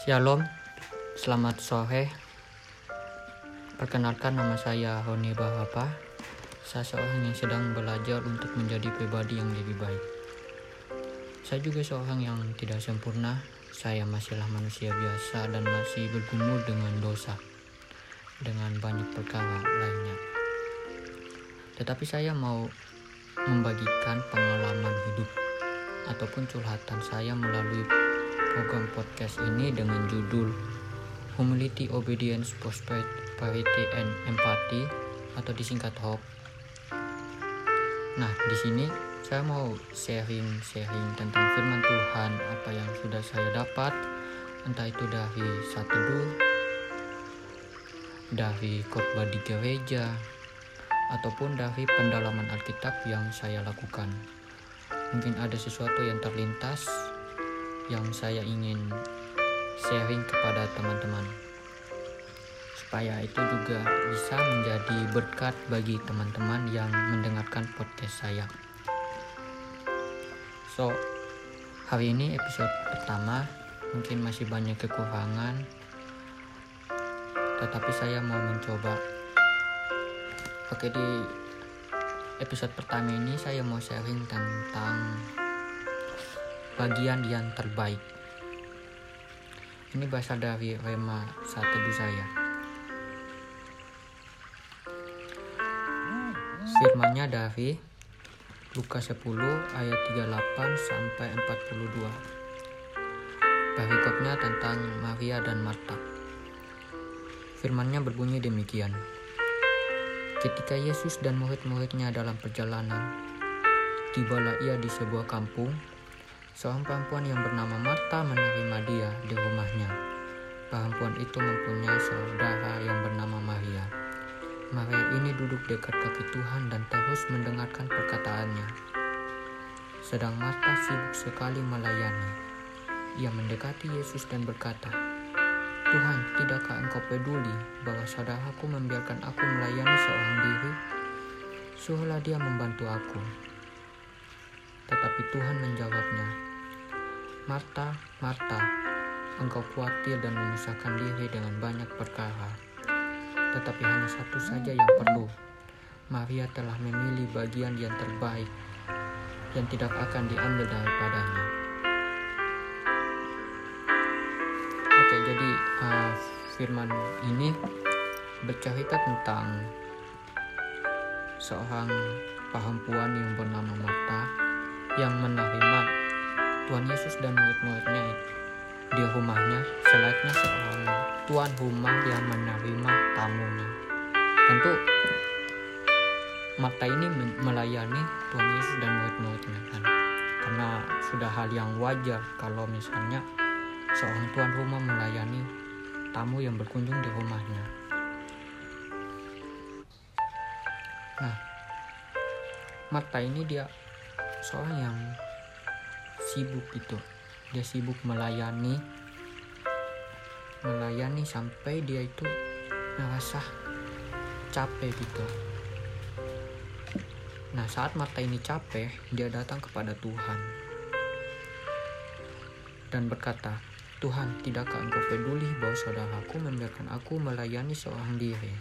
Shalom, selamat sore. Perkenalkan nama saya Honi Bahapa. Saya seorang yang sedang belajar untuk menjadi pribadi yang lebih baik. Saya juga seorang yang tidak sempurna. Saya masihlah manusia biasa dan masih bergumul dengan dosa, dengan banyak perkara lainnya. Tetapi saya mau membagikan pengalaman hidup ataupun curhatan saya melalui program podcast ini dengan judul Humility, Obedience, Prosperity, and Empathy atau disingkat HOP. Nah, di sini saya mau sharing-sharing tentang firman Tuhan apa yang sudah saya dapat entah itu dari satu dulu dari khotbah di gereja ataupun dari pendalaman Alkitab yang saya lakukan. Mungkin ada sesuatu yang terlintas yang saya ingin sharing kepada teman-teman. Supaya itu juga bisa menjadi berkat bagi teman-teman yang mendengarkan podcast saya. So hari ini episode pertama. Mungkin masih banyak kekurangan. Tetapi saya mau mencoba. Oke di episode pertama ini saya mau sharing tentang bagian yang terbaik. Ini berasal dari Rema saat teduh saya. Firmannya dari Lukas 10 ayat 38 sampai 42. Perikopnya tentang Maria dan Marta. Firmannya berbunyi demikian. Ketika Yesus dan murid-muridnya dalam perjalanan, tibalah ia di sebuah kampung Seorang perempuan yang bernama Marta menerima dia di rumahnya. Perempuan itu mempunyai saudara yang bernama Maria. Maria ini duduk dekat kaki Tuhan dan terus mendengarkan perkataannya. Sedang Marta sibuk sekali melayani. Ia mendekati Yesus dan berkata, Tuhan, tidakkah engkau peduli bahwa saudaraku membiarkan aku melayani seorang diri? Suruhlah dia membantu aku. Tetapi Tuhan Marta, Marta, engkau khawatir dan memisahkan diri dengan banyak perkara. Tetapi hanya satu saja yang perlu. Maria telah memilih bagian yang terbaik yang tidak akan diambil daripadanya. Oke, jadi uh, firman ini bercerita tentang seorang perempuan yang bernama Marta yang menerima Tuhan Yesus dan murid-muridnya di rumahnya selayaknya seorang tuan rumah yang menerima tamunya. Tentu Marta ini melayani Tuhan Yesus dan murid-muridnya kan. Karena sudah hal yang wajar kalau misalnya seorang tuan rumah melayani tamu yang berkunjung di rumahnya. Nah, Marta ini dia seorang yang sibuk gitu. Dia sibuk melayani melayani sampai dia itu merasa capek gitu. Nah saat mata ini capek dia datang kepada Tuhan. Dan berkata Tuhan tidakkah engkau peduli bahwa saudaraku membiarkan aku melayani seorang diri?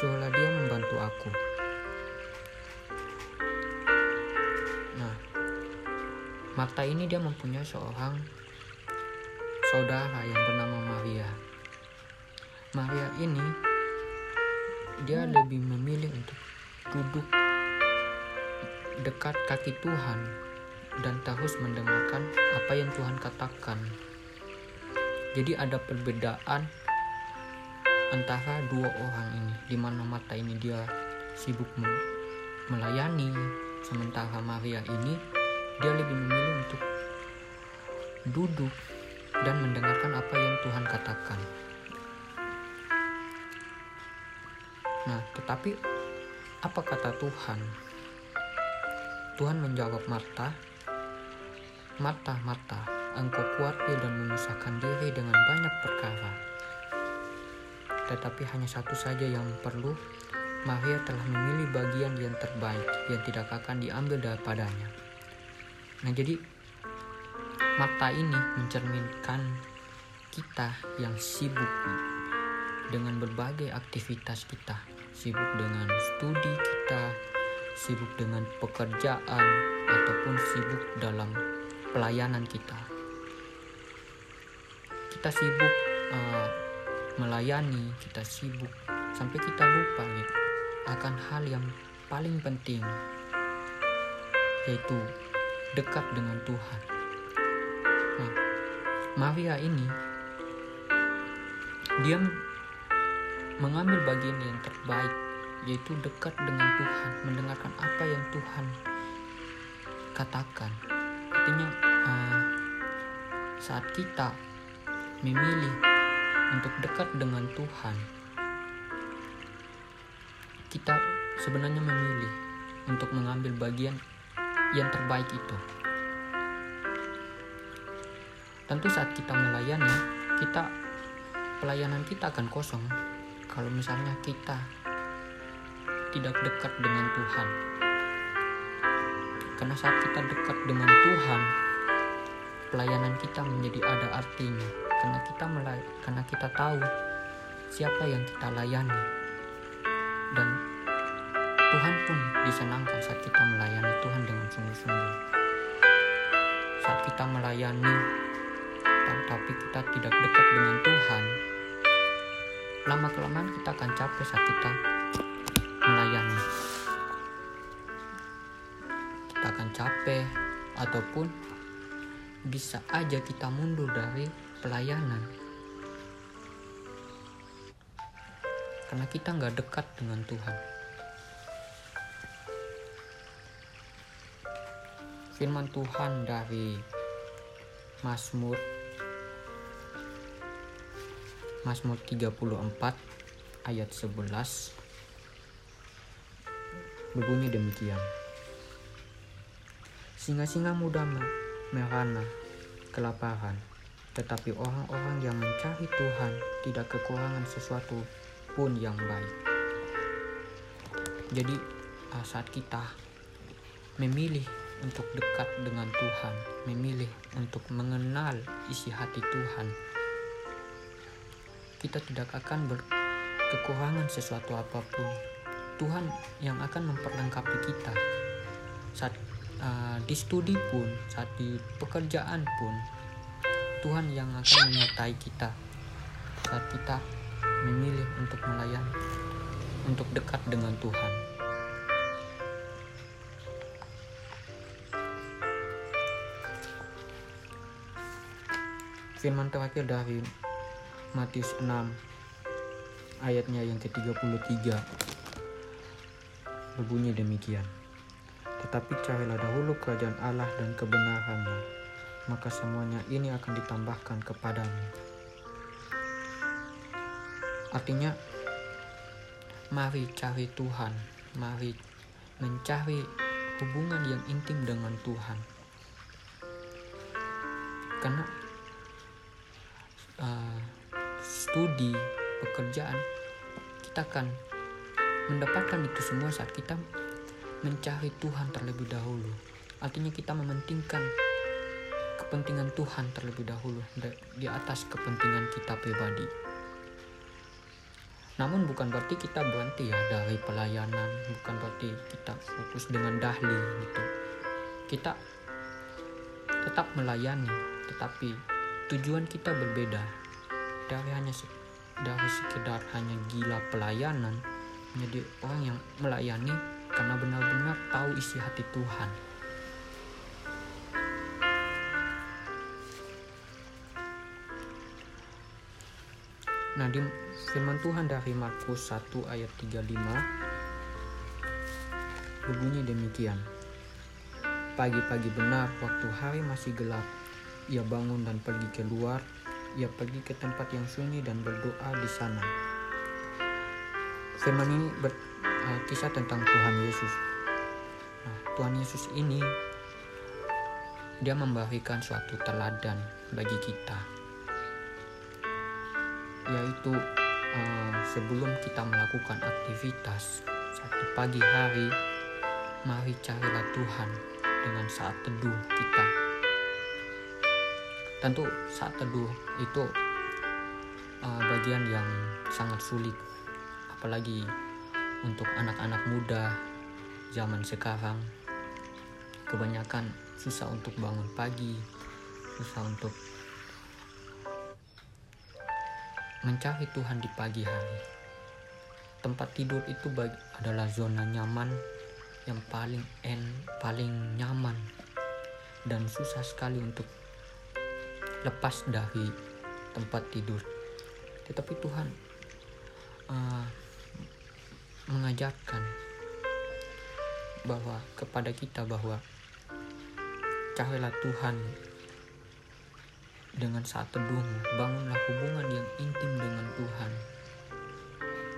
Suruhlah dia membantu aku Marta ini dia mempunyai seorang saudara yang bernama Maria. Maria ini dia lebih memilih untuk duduk dekat kaki Tuhan dan terus mendengarkan apa yang Tuhan katakan. Jadi ada perbedaan antara dua orang ini, di mana Marta ini dia sibuk melayani, sementara Maria ini dia lebih memilih untuk duduk dan mendengarkan apa yang Tuhan katakan. Nah, tetapi apa kata Tuhan? Tuhan menjawab Marta, Marta, Marta, engkau khawatir dan memisahkan diri dengan banyak perkara. Tetapi hanya satu saja yang perlu, Maria telah memilih bagian yang terbaik yang tidak akan diambil daripadanya. Nah jadi mata ini mencerminkan kita yang sibuk dengan berbagai aktivitas kita, sibuk dengan studi kita, sibuk dengan pekerjaan, ataupun sibuk dalam pelayanan kita. Kita sibuk uh, melayani, kita sibuk sampai kita lupa akan hal yang paling penting, yaitu dekat dengan Tuhan. Nah, Maria ini dia mengambil bagian yang terbaik yaitu dekat dengan Tuhan mendengarkan apa yang Tuhan katakan artinya uh, saat kita memilih untuk dekat dengan Tuhan kita sebenarnya memilih untuk mengambil bagian yang terbaik itu. Tentu saat kita melayani kita pelayanan kita akan kosong. Kalau misalnya kita tidak dekat dengan Tuhan. Karena saat kita dekat dengan Tuhan pelayanan kita menjadi ada artinya. Karena kita melay karena kita tahu siapa yang kita layani. Dan Tuhan pun disenangkan saat kita melayani Tuhan dengan sungguh-sungguh saat kita melayani tapi kita tidak dekat dengan Tuhan, lama kelamaan kita akan capek saat kita melayani. Kita akan capek ataupun bisa aja kita mundur dari pelayanan. Karena kita nggak dekat dengan Tuhan. Firman Tuhan dari Mazmur Mazmur 34 ayat 11 berbunyi demikian. Singa-singa muda merana kelaparan, tetapi orang-orang yang mencari Tuhan tidak kekurangan sesuatu pun yang baik. Jadi ah, saat kita memilih untuk dekat dengan Tuhan, memilih untuk mengenal isi hati Tuhan, kita tidak akan berkekurangan sesuatu apa pun. Tuhan yang akan memperlengkapi kita saat uh, di studi pun, saat di pekerjaan pun, Tuhan yang akan menyertai kita saat kita memilih untuk melayani, untuk dekat dengan Tuhan. Firman terakhir dari Matius 6 ayatnya yang ke-33 berbunyi demikian. Tetapi carilah dahulu kerajaan Allah dan kebenarannya, maka semuanya ini akan ditambahkan kepadamu. Artinya, mari cari Tuhan, mari mencari hubungan yang intim dengan Tuhan. Karena uh, studi, pekerjaan, kita akan mendapatkan itu semua saat kita mencari Tuhan terlebih dahulu. Artinya kita mementingkan kepentingan Tuhan terlebih dahulu di atas kepentingan kita pribadi. Namun bukan berarti kita berhenti ya dari pelayanan, bukan berarti kita fokus dengan dahli gitu. Kita tetap melayani, tetapi tujuan kita berbeda dari hanya dari sekedar hanya gila pelayanan menjadi orang yang melayani karena benar-benar tahu isi hati Tuhan. Nah di firman Tuhan dari Markus 1 ayat 35 berbunyi demikian. Pagi-pagi benar waktu hari masih gelap, ia bangun dan pergi keluar ia pergi ke tempat yang sunyi dan berdoa di sana. Firman ini berkisah uh, tentang Tuhan Yesus. Nah, Tuhan Yesus ini dia memberikan suatu teladan bagi kita, yaitu uh, sebelum kita melakukan aktivitas saat di pagi hari, mari carilah Tuhan dengan saat teduh kita Tentu saat teduh itu uh, bagian yang sangat sulit. Apalagi untuk anak-anak muda zaman sekarang. Kebanyakan susah untuk bangun pagi susah untuk mencari Tuhan di pagi hari. Tempat tidur itu adalah zona nyaman yang paling en paling nyaman dan susah sekali untuk lepas dari tempat tidur. Tetapi Tuhan uh, mengajarkan bahwa kepada kita bahwa cahaylah Tuhan dengan saat teduh bangunlah hubungan yang intim dengan Tuhan.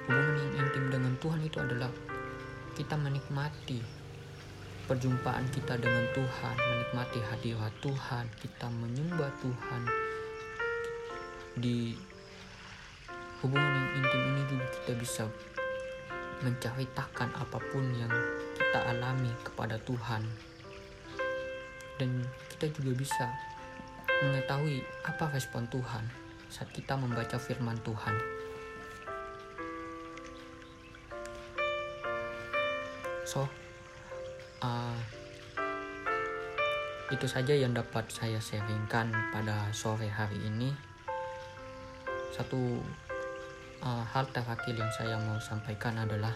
Hubungan yang intim dengan Tuhan itu adalah kita menikmati perjumpaan kita dengan Tuhan menikmati hadirat Tuhan kita menyembah Tuhan di hubungan yang intim ini juga kita bisa menceritakan apa pun yang kita alami kepada Tuhan dan kita juga bisa mengetahui apa respon Tuhan saat kita membaca firman Tuhan. So, uh, itu saja yang dapat saya sharingkan pada sore hari ini. Satu uh, hal terakhir yang saya mau sampaikan adalah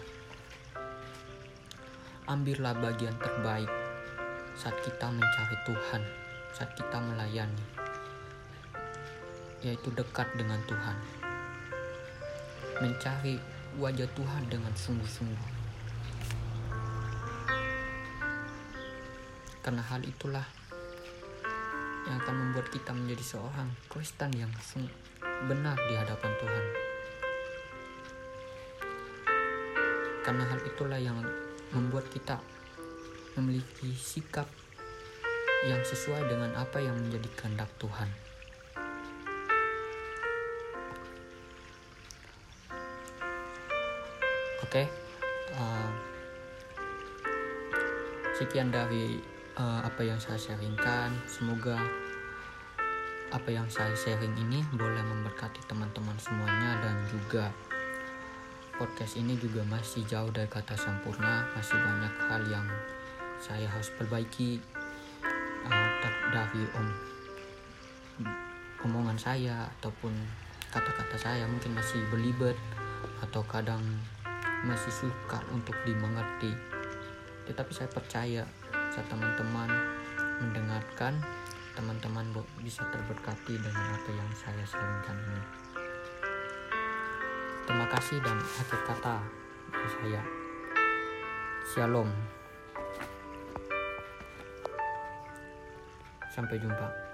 ambillah bagian terbaik saat kita mencari Tuhan, saat kita melayani, yaitu dekat dengan Tuhan, mencari wajah Tuhan dengan sungguh-sungguh. Karena hal itulah yang akan membuat kita menjadi seorang Kristen yang benar di hadapan Tuhan. Karena hal itulah yang membuat kita memiliki sikap yang sesuai dengan apa yang menjadi kehendak Tuhan. Oke, okay, uh, eh, sekian dari uh, apa yang saya sharingkan. Semoga apa yang saya sharing ini boleh memberkati teman-teman semuanya dan juga podcast ini juga masih jauh dari kata sempurna masih banyak hal yang saya harus perbaiki uh, dari om omongan saya ataupun kata-kata saya mungkin masih belibet atau kadang masih suka untuk dimengerti tetapi saya percaya saat teman-teman mendengarkan teman-teman bisa terberkati dengan apa yang saya sampaikan ini Terima kasih dan akhir kata dari saya. Shalom. Sampai jumpa.